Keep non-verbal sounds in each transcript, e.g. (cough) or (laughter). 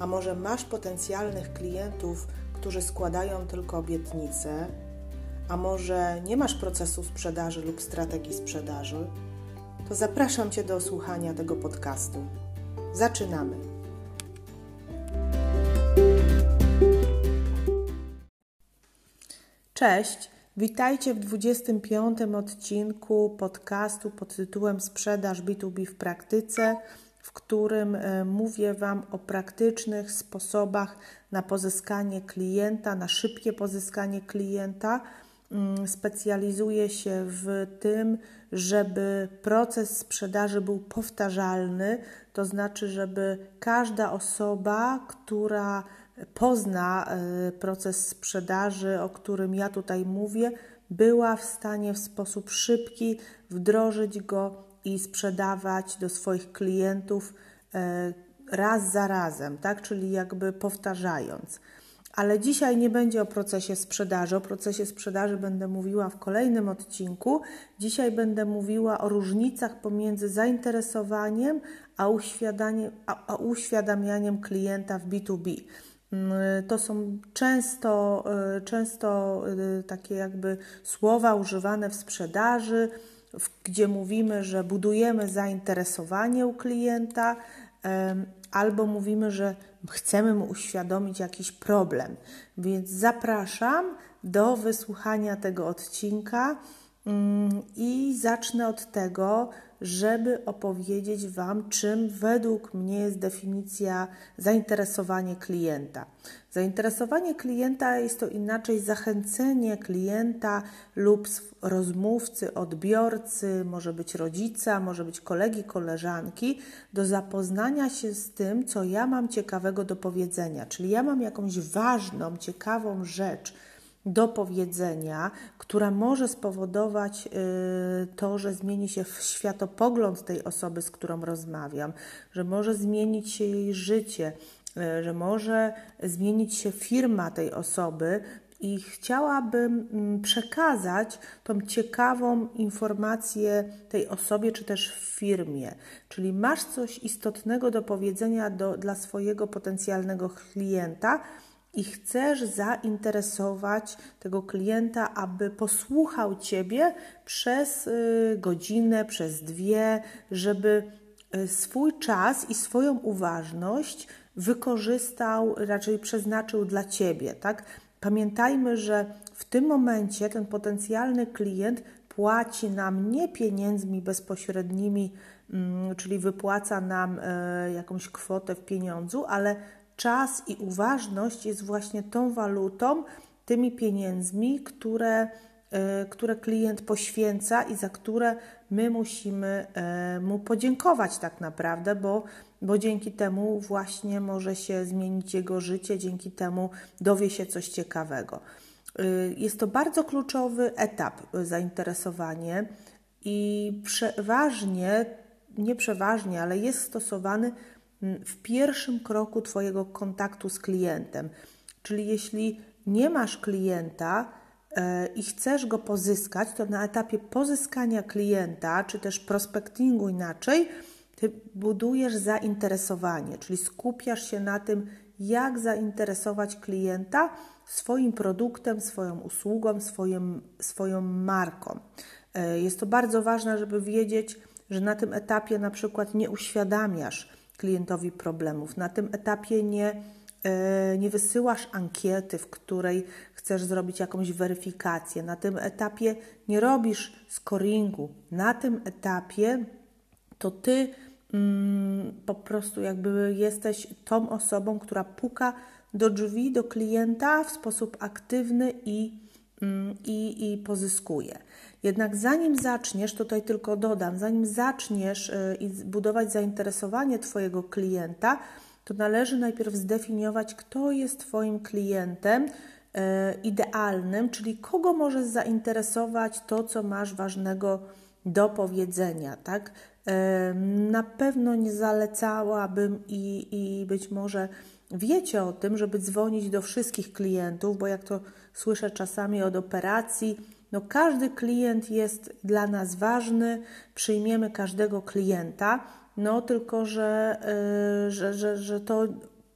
a może masz potencjalnych klientów, którzy składają tylko obietnice, a może nie masz procesu sprzedaży lub strategii sprzedaży, to zapraszam Cię do słuchania tego podcastu. Zaczynamy! Cześć! Witajcie w 25. odcinku podcastu pod tytułem Sprzedaż B2B w praktyce, w którym e, mówię Wam o praktycznych sposobach na pozyskanie klienta, na szybkie pozyskanie klienta. Mm, specjalizuję się w tym, żeby proces sprzedaży był powtarzalny, to znaczy, żeby każda osoba, która pozna e, proces sprzedaży, o którym ja tutaj mówię, była w stanie w sposób szybki wdrożyć go i sprzedawać do swoich klientów e, raz za razem, tak? czyli jakby powtarzając. Ale dzisiaj nie będzie o procesie sprzedaży. O procesie sprzedaży będę mówiła w kolejnym odcinku. Dzisiaj będę mówiła o różnicach pomiędzy zainteresowaniem a, a, a uświadamianiem klienta w B2B. Mm, to są często, y, często y, takie jakby słowa używane w sprzedaży, gdzie mówimy, że budujemy zainteresowanie u klienta, albo mówimy, że chcemy mu uświadomić jakiś problem. Więc zapraszam do wysłuchania tego odcinka mm, i zacznę od tego, żeby opowiedzieć Wam, czym według mnie jest definicja zainteresowanie klienta. Zainteresowanie klienta jest to inaczej zachęcenie klienta lub rozmówcy, odbiorcy, może być rodzica, może być kolegi, koleżanki, do zapoznania się z tym, co ja mam ciekawego do powiedzenia. Czyli ja mam jakąś ważną, ciekawą rzecz do powiedzenia, która może spowodować y, to, że zmieni się światopogląd tej osoby, z którą rozmawiam, że może zmienić się jej życie, y, że może zmienić się firma tej osoby. I chciałabym mm, przekazać tą ciekawą informację tej osobie, czy też firmie. Czyli masz coś istotnego do powiedzenia do, dla swojego potencjalnego klienta, i chcesz zainteresować tego klienta, aby posłuchał Ciebie przez y, godzinę, przez dwie, żeby y, swój czas i swoją uważność wykorzystał, raczej przeznaczył dla Ciebie, tak? Pamiętajmy, że w tym momencie ten potencjalny klient płaci nam nie pieniędzmi bezpośrednimi, mm, czyli wypłaca nam e, jakąś kwotę w pieniądzu, ale czas i uważność jest właśnie tą walutą, tymi pieniędzmi, które, e, które klient poświęca i za które my musimy e, mu podziękować tak naprawdę, bo, bo dzięki temu właśnie może się zmienić jego życie, dzięki temu dowie się coś ciekawego. E, jest to bardzo kluczowy etap zainteresowanie i przeważnie, nie przeważnie, ale jest stosowany w pierwszym kroku Twojego kontaktu z klientem. Czyli jeśli nie masz klienta e, i chcesz go pozyskać, to na etapie pozyskania klienta, czy też prospectingu inaczej, Ty budujesz zainteresowanie, czyli skupiasz się na tym, jak zainteresować klienta swoim produktem, swoją usługą, swoim, swoją marką. E, jest to bardzo ważne, żeby wiedzieć, że na tym etapie na przykład nie uświadamiasz, klientowi problemów. Na tym etapie nie, e, nie wysyłasz ankiety, w której chcesz zrobić jakąś weryfikację. Na tym etapie nie robisz scoringu. Na tym etapie to ty mm, po prostu jakby jesteś tą osobą, która puka do drzwi, do klienta w sposób aktywny i, i, i pozyskuje. Jednak zanim zaczniesz, tutaj tylko dodam, zanim zaczniesz y, budować zainteresowanie Twojego klienta, to należy najpierw zdefiniować, kto jest Twoim klientem e, idealnym, czyli kogo może zainteresować to, co masz ważnego do powiedzenia, tak? E, na pewno nie zalecałabym i, i być może wiecie o tym, żeby dzwonić do wszystkich klientów, bo jak to słyszę czasami od operacji, no każdy klient jest dla nas ważny, przyjmiemy każdego klienta, no tylko, że, yy, że, że, że to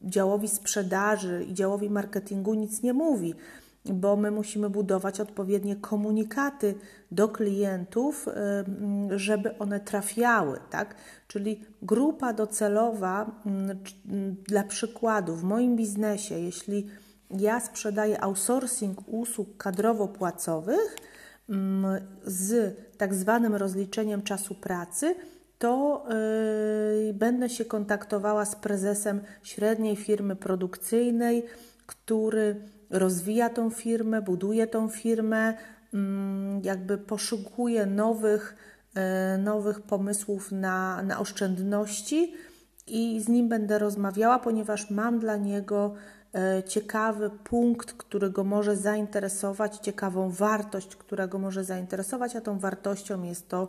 działowi sprzedaży i działowi marketingu nic nie mówi, bo my musimy budować odpowiednie komunikaty do klientów, yy, żeby one trafiały, tak? Czyli grupa docelowa, yy, dla przykładu, w moim biznesie, jeśli ja sprzedaję outsourcing usług kadrowo-płacowych mm, z tak zwanym rozliczeniem czasu pracy, to yy, będę się kontaktowała z prezesem średniej firmy produkcyjnej, który rozwija tą firmę, buduje tą firmę, yy, jakby poszukuje nowych, yy, nowych pomysłów na, na oszczędności i z nim będę rozmawiała, ponieważ mam dla niego ciekawy punkt, który go może zainteresować, ciekawą wartość, która go może zainteresować, a tą wartością jest to,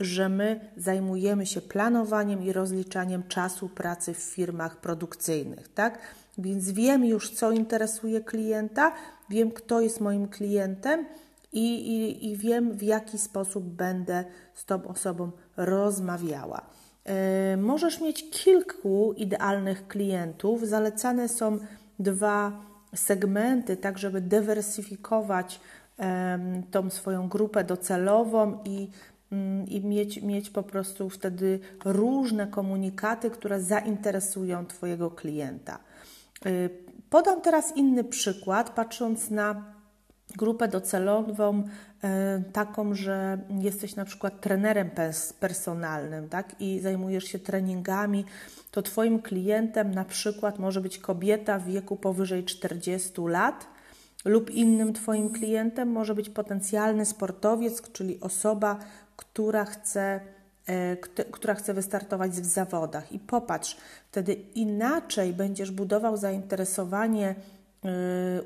że my zajmujemy się planowaniem i rozliczaniem czasu pracy w firmach produkcyjnych, tak? Więc wiem już, co interesuje klienta, wiem, kto jest moim klientem i, i, i wiem, w jaki sposób będę z tą osobą rozmawiała. Yy, możesz mieć kilku idealnych klientów. Zalecane są dwa segmenty, tak żeby dywersyfikować tą swoją grupę docelową i, mm, i mieć, mieć po prostu wtedy różne komunikaty, które zainteresują Twojego klienta. Y, podam teraz inny przykład, patrząc na grupę docelową, e, taką, że jesteś na przykład trenerem personalnym tak? i zajmujesz się treningami to Twoim klientem na przykład może być kobieta w wieku powyżej 40 lat, lub innym Twoim klientem może być potencjalny sportowiec, czyli osoba, która chce, e, która chce wystartować w zawodach. I popatrz, wtedy inaczej będziesz budował zainteresowanie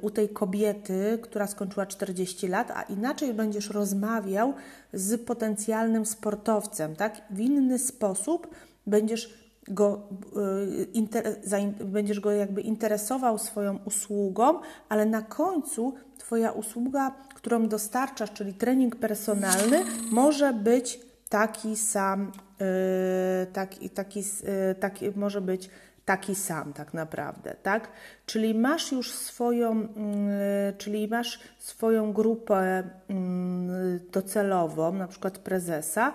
u tej kobiety, która skończyła 40 lat, a inaczej będziesz rozmawiał z potencjalnym sportowcem, tak? W inny sposób będziesz go, y, inter, będziesz go jakby interesował swoją usługą, ale na końcu Twoja usługa, którą dostarczasz, czyli trening personalny, może być taki sam, yy, taki, taki, taki, może być taki sam tak naprawdę, tak? Czyli masz już swoją, yy, czyli masz swoją grupę yy, docelową, na przykład prezesa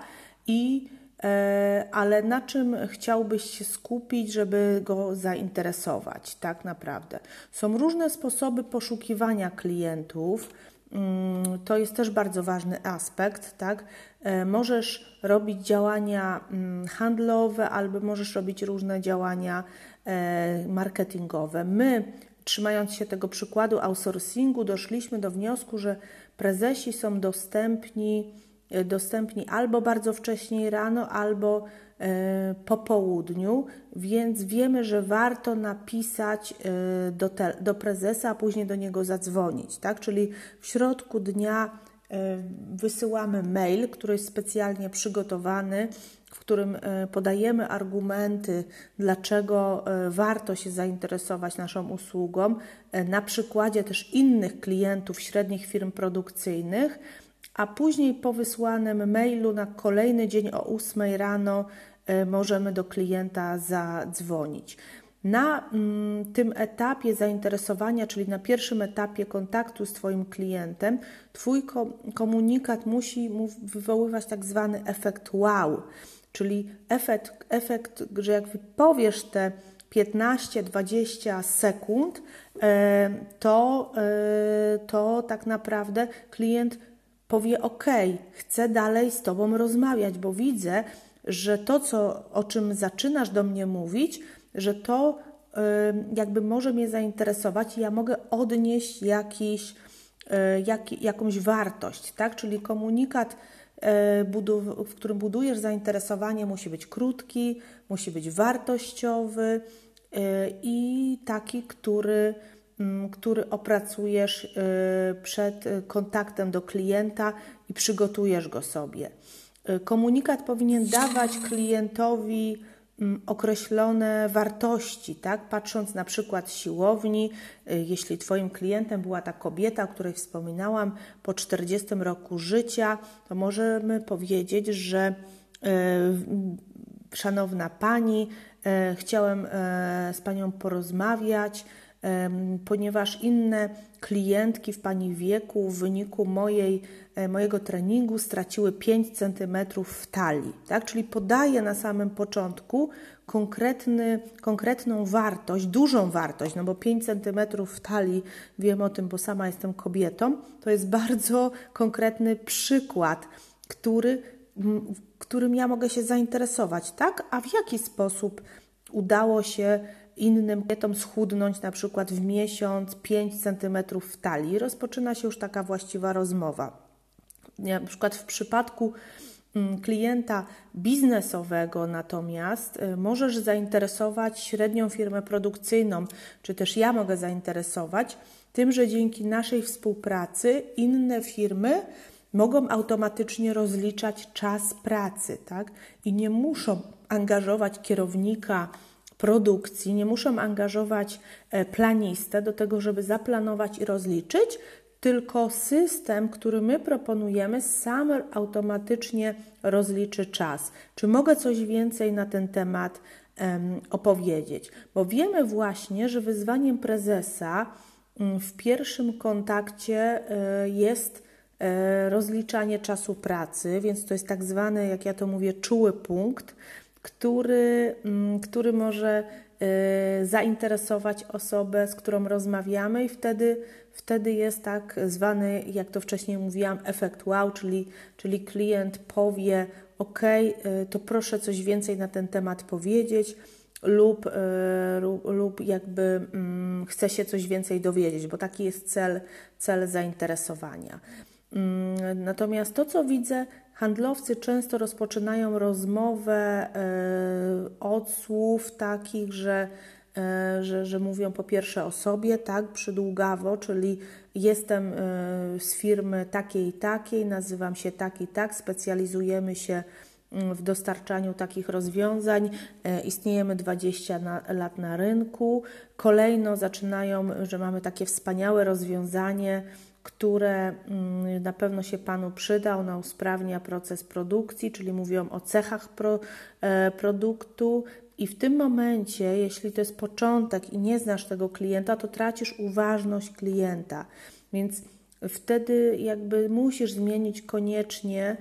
i E, ale na czym chciałbyś się skupić, żeby go zainteresować, tak naprawdę? Są różne sposoby poszukiwania klientów. Mm, to jest też bardzo ważny aspekt, tak? E, możesz robić działania mm, handlowe, albo możesz robić różne działania e, marketingowe. My, trzymając się tego przykładu outsourcingu, doszliśmy do wniosku, że prezesi są dostępni E, dostępni albo bardzo wcześnie rano, albo po południu, więc wiemy, że warto napisać e, do, te, do prezesa, a później do niego zadzwonić. Tak? Czyli w środku dnia wysyłamy mail, który jest specjalnie przygotowany, w którym podajemy argumenty, dlaczego warto się zainteresować naszą usługą, na przykładzie też innych klientów średnich firm produkcyjnych a później po wysłanym mailu na kolejny dzień o 8 rano możemy do klienta zadzwonić. Na mm, tym etapie zainteresowania, czyli na pierwszym etapie kontaktu z Twoim klientem, Twój komunikat musi wywoływać tak zwany efekt wow, czyli efekt, efekt że jak powiesz te 15-20 sekund, e, to, e, to tak naprawdę klient powie: OK, chcę dalej z Tobą rozmawiać, bo widzę, że to, co, o czym zaczynasz do mnie mówić, że to y, jakby może mnie zainteresować i ja mogę odnieść jakiś, y, jak, jakąś wartość, tak? Czyli komunikat, y, w którym budujesz zainteresowanie, musi być krótki, musi być wartościowy i taki, który, mm, który opracujesz przed kontaktem do klienta i przygotujesz go sobie. Komunikat powinien dawać klientowi Mm, określone wartości, tak? Patrząc na przykład siłowni, y, jeśli Twoim klientem była ta kobieta, o której wspominałam, po 40 roku życia, to możemy powiedzieć, że y, szanowna Pani, y, chciałem z Panią porozmawiać, ponieważ inne klientki w Pani wieku w wyniku mojej, e, mojego treningu straciły 5 cm w talii. Tak? Czyli podaję na samym początku konkretny, konkretną wartość, dużą wartość, no bo 5 cm w talii, wiem o tym, bo sama jestem kobietą, to jest (laughs) bardzo konkretny przykład, który, którym ja mogę się zainteresować, tak? A w jaki sposób udało się innym kobietom schudnąć na przykład w miesiąc 5 cm w talii. Rozpoczyna się już taka właściwa rozmowa. Na przykład w przypadku mm, klienta biznesowego natomiast y, możesz zainteresować średnią firmę produkcyjną, czy też ja mogę zainteresować tym, że dzięki naszej współpracy inne firmy mogą automatycznie rozliczać czas pracy, tak? I nie muszą angażować kierownika, produkcji, nie muszą angażować e, planistę do tego, żeby zaplanować i rozliczyć, tylko system, który my proponujemy, sam automatycznie rozliczy czas. Czy mogę coś więcej na ten temat um, opowiedzieć? Bo wiemy właśnie, że wyzwaniem prezesa um, w pierwszym kontakcie um, jest e, rozliczanie czasu pracy, więc to jest tak zwany, jak ja to mówię, czuły punkt który, mm, który może y, zainteresować osobę, z którą rozmawiamy, i wtedy, wtedy jest tak zwany, jak to wcześniej mówiłam, efekt wow, czyli, czyli klient powie: OK, to proszę coś więcej na ten temat powiedzieć. Lub, y, lub, lub jakby mm, chce się coś więcej dowiedzieć, bo taki jest cel, cel zainteresowania. Mm, natomiast to, co widzę, handlowcy często rozpoczynają rozmowę e, od słów takich, że, e, że, że mówią po pierwsze o sobie, tak, przydługawo, czyli jestem e, z firmy takiej i takiej, nazywam się tak i tak, specjalizujemy się mm, w dostarczaniu takich rozwiązań. Istniejemy 20 na, lat na rynku. Kolejno zaczynają, że mamy takie wspaniałe rozwiązanie które mm, na pewno się Panu przyda. Ona usprawnia proces produkcji, czyli mówią o cechach pro, e, produktu. I w tym momencie, jeśli to jest początek i nie znasz tego klienta, to tracisz uważność klienta. Więc wtedy jakby musisz zmienić koniecznie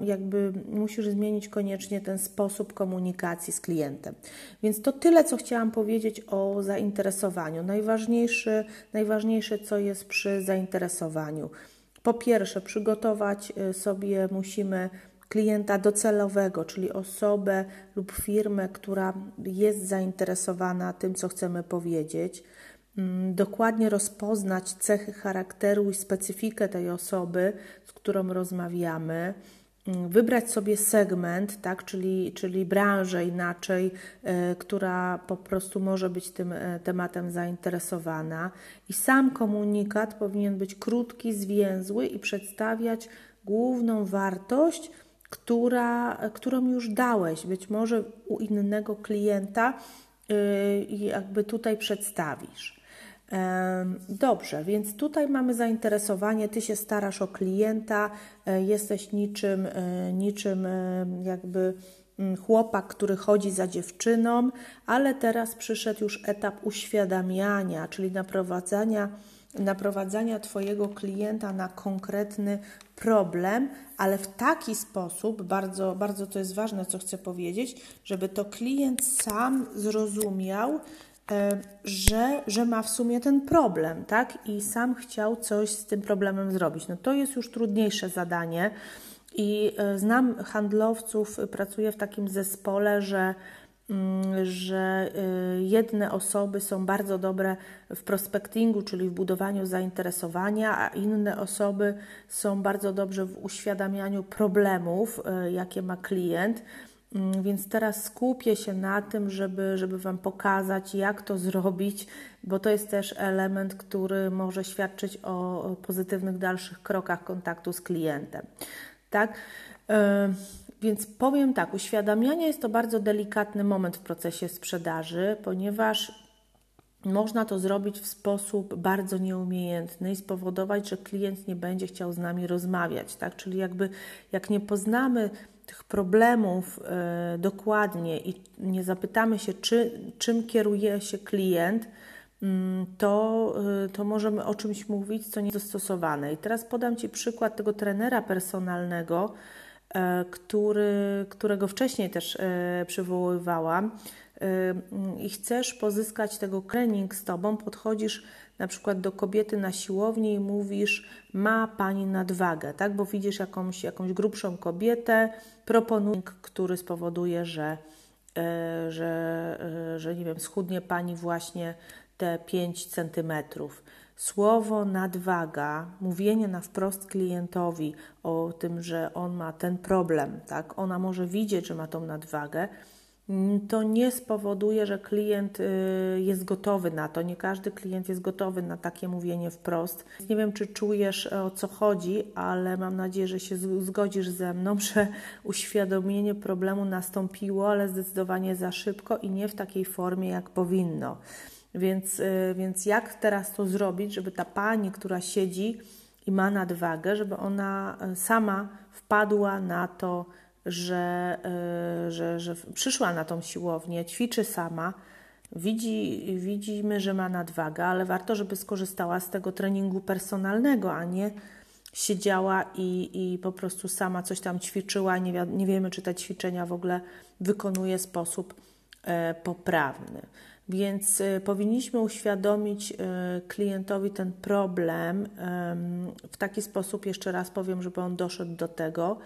jakby musisz zmienić koniecznie ten sposób komunikacji z klientem. Więc to tyle, co chciałam powiedzieć o zainteresowaniu. Najważniejsze, najważniejsze co jest przy zainteresowaniu. Po pierwsze, przygotować y, sobie musimy klienta docelowego, czyli osobę lub firmę, która jest zainteresowana tym, co chcemy powiedzieć. Mm, dokładnie rozpoznać cechy charakteru i specyfikę tej osoby, z którą rozmawiamy, mm, wybrać sobie segment, tak, czyli, czyli branżę inaczej, y, która po prostu może być tym y, tematem zainteresowana. I sam komunikat powinien być krótki, zwięzły i przedstawiać główną wartość, która, którą już dałeś, być może u innego klienta, y, jakby tutaj przedstawisz. Dobrze, więc tutaj mamy zainteresowanie, ty się starasz o klienta, e, jesteś niczym, e, niczym e, jakby mm, chłopak, który chodzi za dziewczyną, ale teraz przyszedł już etap uświadamiania, czyli naprowadzania, naprowadzania Twojego klienta na konkretny problem, ale w taki sposób, bardzo, bardzo to jest ważne, co chcę powiedzieć, żeby to klient sam zrozumiał, że, że ma w sumie ten problem, tak? I sam chciał coś z tym problemem zrobić. No to jest już trudniejsze zadanie. I e, znam handlowców, pracuję w takim zespole, że, mm, że e, jedne osoby są bardzo dobre w prospectingu, czyli w budowaniu zainteresowania, a inne osoby są bardzo dobrze w uświadamianiu problemów, jakie ma klient. Mm, więc teraz skupię się na tym, żeby, żeby Wam pokazać, jak to zrobić, bo to jest też element, który może świadczyć o pozytywnych dalszych krokach kontaktu z klientem. Tak? E, więc powiem tak, uświadamianie jest to bardzo delikatny moment w procesie sprzedaży, ponieważ można to zrobić w sposób bardzo nieumiejętny i spowodować, że klient nie będzie chciał z nami rozmawiać, tak? Czyli jakby jak nie poznamy tych problemów y, dokładnie i nie zapytamy się, czy, czym kieruje się klient, y, to, y, to możemy o czymś mówić, co nie jest dostosowane. I teraz podam Ci przykład tego trenera personalnego, e, który, którego wcześniej też e, przywoływałam i chcesz pozyskać tego trening z Tobą, podchodzisz na przykład do kobiety na siłowni i mówisz, ma Pani nadwagę, tak? Bo widzisz jakąś, jakąś grubszą kobietę, proponuj, który spowoduje, że, e, że, e, że nie wiem, schudnie Pani właśnie te 5 centymetrów. Słowo nadwaga, mówienie na wprost klientowi o tym, że on ma ten problem, tak? Ona może widzieć, że ma tą nadwagę, to nie spowoduje, że klient y, jest gotowy na to. Nie każdy klient jest gotowy na takie mówienie wprost. Nie wiem, czy czujesz o co chodzi, ale mam nadzieję, że się zgodzisz ze mną, (laughs) że uświadomienie problemu nastąpiło, ale zdecydowanie za szybko i nie w takiej formie, jak powinno. Więc, y, więc jak teraz to zrobić, żeby ta pani, która siedzi i ma nadwagę, żeby ona y, sama wpadła na to, że, e, że, że przyszła na tą siłownię, ćwiczy sama, widzi, widzimy, że ma nadwagę, ale warto, żeby skorzystała z tego treningu personalnego, a nie siedziała i, i po prostu sama coś tam ćwiczyła. Nie, wi nie wiemy, czy te ćwiczenia w ogóle wykonuje w sposób e, poprawny. Więc e, powinniśmy uświadomić e, klientowi ten problem w taki sposób, jeszcze raz powiem, żeby on doszedł do tego,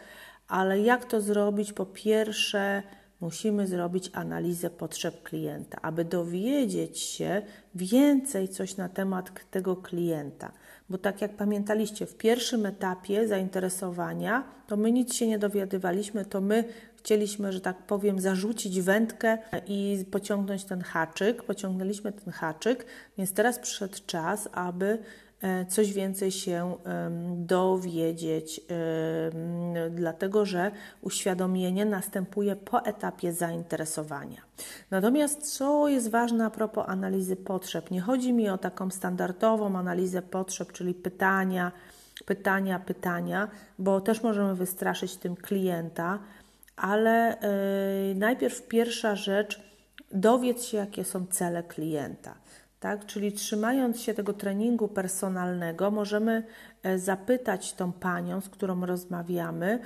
ale jak to zrobić? Po pierwsze, musimy zrobić analizę potrzeb klienta, aby dowiedzieć się więcej coś na temat tego klienta. Bo tak jak pamiętaliście, w pierwszym etapie zainteresowania, to my nic się nie dowiadywaliśmy, to my chcieliśmy, że tak powiem, zarzucić wędkę i pociągnąć ten haczyk. Pociągnęliśmy ten haczyk, więc teraz przyszedł czas, aby coś więcej się dowiedzieć, dlatego że uświadomienie następuje po etapie zainteresowania. Natomiast co jest ważne a propos analizy potrzeb? Nie chodzi mi o taką standardową analizę potrzeb, czyli pytania, pytania, pytania, bo też możemy wystraszyć tym klienta, ale e, najpierw pierwsza rzecz, dowiedz się, jakie są cele klienta. Tak? Czyli trzymając się tego treningu personalnego, możemy e, zapytać tą panią, z którą rozmawiamy,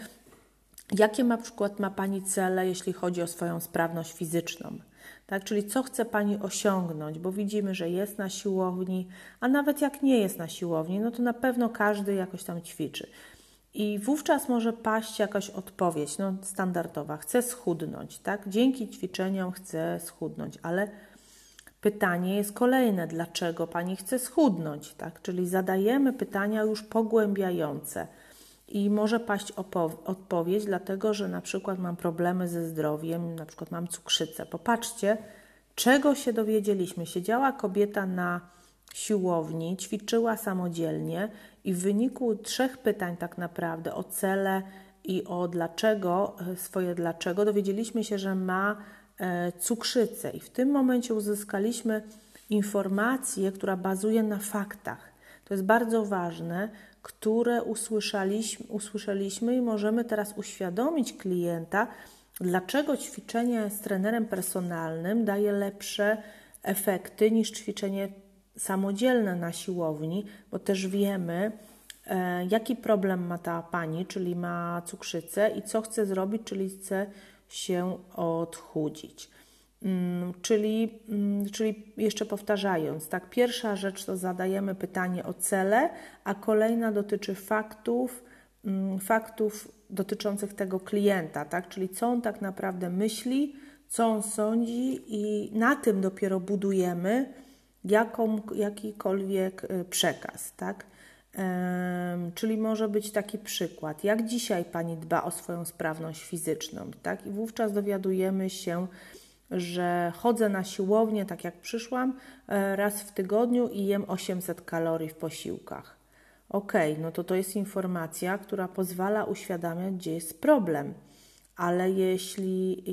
jakie na przykład ma Pani cele, jeśli chodzi o swoją sprawność fizyczną. Tak? Czyli co chce Pani osiągnąć, bo widzimy, że jest na siłowni, a nawet jak nie jest na siłowni, no to na pewno każdy jakoś tam ćwiczy. I wówczas może paść jakaś odpowiedź, no standardowa, chcę schudnąć, tak? Dzięki ćwiczeniom chcę schudnąć, ale Pytanie jest kolejne: dlaczego pani chce schudnąć? Tak? Czyli zadajemy pytania już pogłębiające. I może paść odpowiedź, dlatego że na przykład mam problemy ze zdrowiem, na przykład mam cukrzycę. Popatrzcie, czego się dowiedzieliśmy. Siedziała kobieta na siłowni, ćwiczyła samodzielnie i w wyniku trzech pytań, tak naprawdę o cele i o dlaczego, swoje dlaczego, dowiedzieliśmy się, że ma E, cukrzycę. I w tym momencie uzyskaliśmy informację, która bazuje na faktach. To jest bardzo ważne, które usłyszeliśmy, usłyszeliśmy i możemy teraz uświadomić klienta, dlaczego ćwiczenie z trenerem personalnym daje lepsze efekty niż ćwiczenie samodzielne na siłowni, bo też wiemy, e, jaki problem ma ta pani, czyli ma cukrzycę i co chce zrobić, czyli chce się odchudzić. Mm, czyli, mm, czyli jeszcze powtarzając, tak, pierwsza rzecz to zadajemy pytanie o cele, a kolejna dotyczy faktów, mm, faktów dotyczących tego klienta, tak, czyli co on tak naprawdę myśli, co on sądzi i na tym dopiero budujemy jaką, jakikolwiek y, przekaz, tak. Czyli może być taki przykład, jak dzisiaj Pani dba o swoją sprawność fizyczną, tak? I wówczas dowiadujemy się, że chodzę na siłownię, tak jak przyszłam, e, raz w tygodniu i jem 800 kalorii w posiłkach. Ok, no to to jest informacja, która pozwala uświadamiać, gdzie jest problem. Ale jeśli,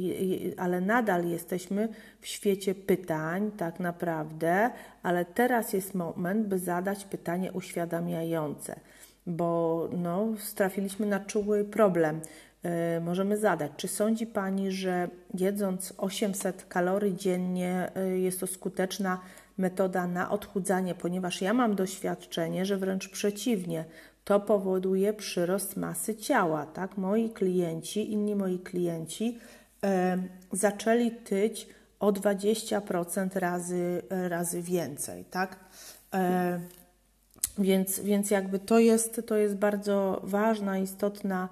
ale nadal jesteśmy w świecie pytań, tak naprawdę, ale teraz jest moment, by zadać pytanie uświadamiające, bo no, strafiliśmy na czuły problem. Yy, możemy zadać, czy sądzi Pani, że jedząc 800 kalorii dziennie yy, jest to skuteczna metoda na odchudzanie, ponieważ ja mam doświadczenie, że wręcz przeciwnie, to powoduje przyrost masy ciała. Tak? Moi klienci, inni moi klienci e, zaczęli tyć o 20% razy, razy więcej. Tak? E, więc, więc jakby to jest, to jest bardzo ważna, istotna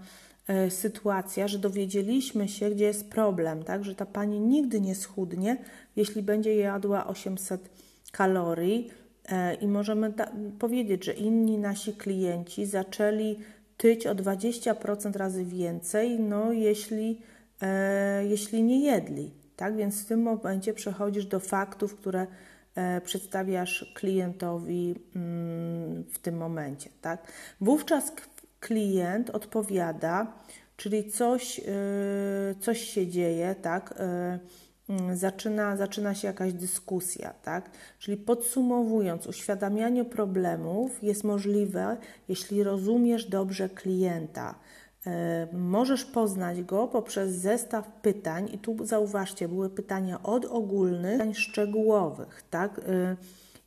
e, sytuacja, że dowiedzieliśmy się, gdzie jest problem, tak? że ta pani nigdy nie schudnie, jeśli będzie jadła 800 kalorii i możemy powiedzieć, że inni nasi klienci zaczęli tyć o 20% razy więcej, no jeśli, e, jeśli nie jedli. Tak więc w tym momencie przechodzisz do faktów, które e, przedstawiasz klientowi mm, w tym momencie. Tak? Wówczas klient odpowiada, czyli coś, coś się dzieje, tak? Mm, zaczyna, zaczyna się jakaś dyskusja, tak? Czyli podsumowując, uświadamianie problemów jest możliwe, jeśli rozumiesz dobrze klienta. E, możesz poznać go poprzez zestaw pytań, i tu zauważcie, były pytania od ogólnych, pytań szczegółowych, tak? E,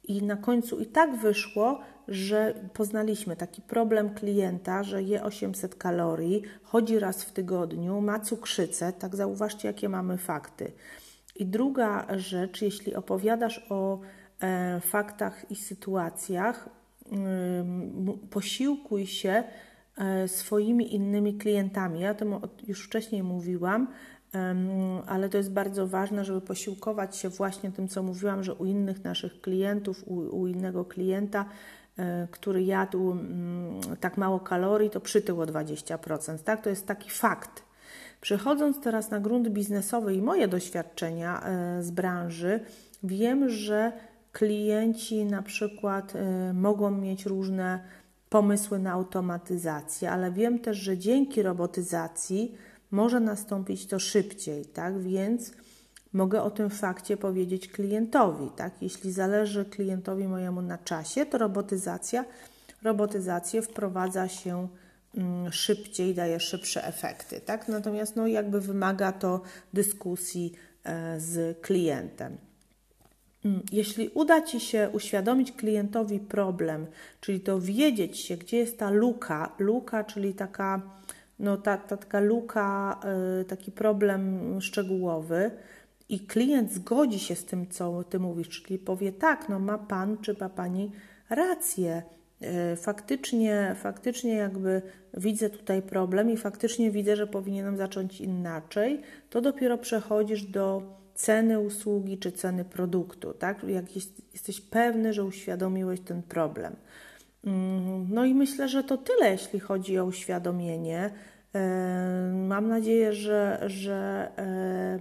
I na końcu i tak wyszło, że poznaliśmy taki problem klienta, że je 800 kalorii, chodzi raz w tygodniu, ma cukrzycę, tak zauważcie, jakie mamy fakty. I druga rzecz, jeśli opowiadasz o e, faktach i sytuacjach, y, posiłkuj się e, swoimi innymi klientami. Ja o tym już wcześniej mówiłam, ale to jest bardzo ważne, żeby posiłkować się właśnie tym, co mówiłam, że u innych naszych klientów, u, u innego klienta, e, który jadł mm, tak mało kalorii, to przytył o 20%. Tak? To jest taki fakt. Przechodząc teraz na grunt biznesowy i moje doświadczenia e, z branży, wiem, że klienci na przykład e, mogą mieć różne pomysły na automatyzację, ale wiem też, że dzięki robotyzacji może nastąpić to szybciej, tak? Więc mogę o tym fakcie powiedzieć klientowi, tak? Jeśli zależy klientowi mojemu na czasie, to robotyzacja, robotyzację wprowadza się szybciej, daje szybsze efekty. Tak? Natomiast no, jakby wymaga to dyskusji e, z klientem. Mm, jeśli uda Ci się uświadomić klientowi problem, czyli dowiedzieć się, gdzie jest ta luka, luka, czyli taka, no, ta, ta taka luka, e, taki problem szczegółowy, i klient zgodzi się z tym, co Ty mówisz, czyli powie tak, no ma Pan czy ma Pani rację, faktycznie, faktycznie jakby widzę tutaj problem i faktycznie widzę, że powinienem zacząć inaczej, to dopiero przechodzisz do ceny usługi czy ceny produktu, tak? Jak jest, jesteś pewny, że uświadomiłeś ten problem. Mm, no i myślę, że to tyle, jeśli chodzi o uświadomienie. E, mam nadzieję, że, że e,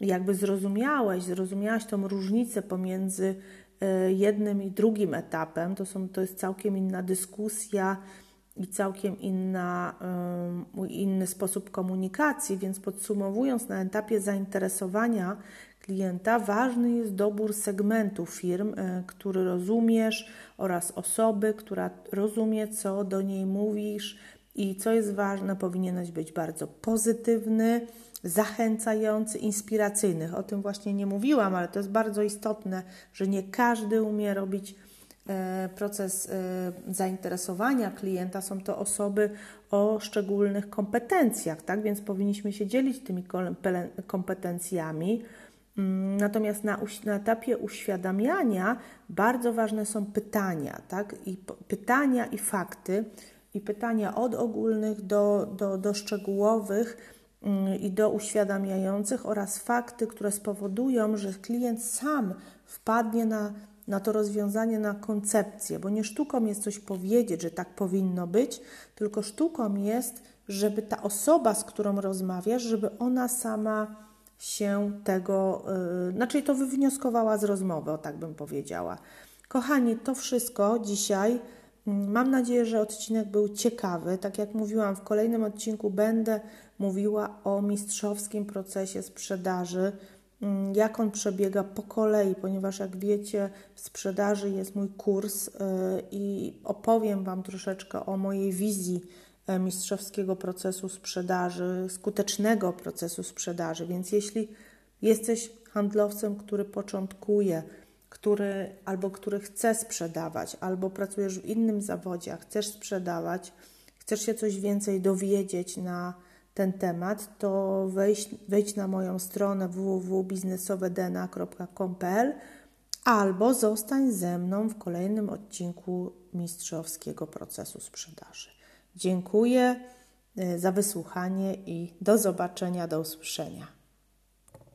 jakby zrozumiałeś, zrozumiałaś tą różnicę pomiędzy jednym i drugim etapem. To, są, to jest całkiem inna dyskusja i całkiem inna, inny sposób komunikacji, więc podsumowując, na etapie zainteresowania klienta ważny jest dobór segmentu firm, e, który rozumiesz oraz osoby, która rozumie, co do niej mówisz i co jest ważne, powinieneś być bardzo pozytywny zachęcający, inspiracyjnych. O tym właśnie nie mówiłam, ale to jest bardzo istotne, że nie każdy umie robić e, proces e, zainteresowania klienta. Są to osoby o szczególnych kompetencjach, tak? Więc powinniśmy się dzielić tymi kompetencjami. Mm, natomiast na, na etapie uświadamiania bardzo ważne są pytania, tak? I pytania i fakty, i pytania od ogólnych do, do, do szczegółowych i do uświadamiających oraz fakty, które spowodują, że klient sam wpadnie na na to rozwiązanie, na koncepcję, bo nie sztuką jest coś powiedzieć, że tak powinno być, tylko sztuką jest, żeby ta osoba, z którą rozmawiasz, żeby ona sama się tego, yy, znaczy to wywnioskowała z rozmowy, o tak bym powiedziała. Kochani, to wszystko dzisiaj. Mam nadzieję, że odcinek był ciekawy. Tak jak mówiłam, w kolejnym odcinku będę mówiła o mistrzowskim procesie sprzedaży, mm, jak on przebiega po kolei, ponieważ jak wiecie, w sprzedaży jest mój kurs yy, i opowiem Wam troszeczkę o mojej wizji E, mistrzowskiego procesu sprzedaży, skutecznego procesu sprzedaży. Więc jeśli jesteś handlowcem, który początkuje, który albo który chce sprzedawać, albo pracujesz w innym zawodzie, a chcesz sprzedawać, chcesz się coś więcej dowiedzieć na ten temat, to wejdź, wejdź na moją stronę www.biznesowedna.com.pl albo zostań ze mną w kolejnym odcinku mistrzowskiego procesu sprzedaży. Dziękuję y, za wysłuchanie i do zobaczenia, do usłyszenia.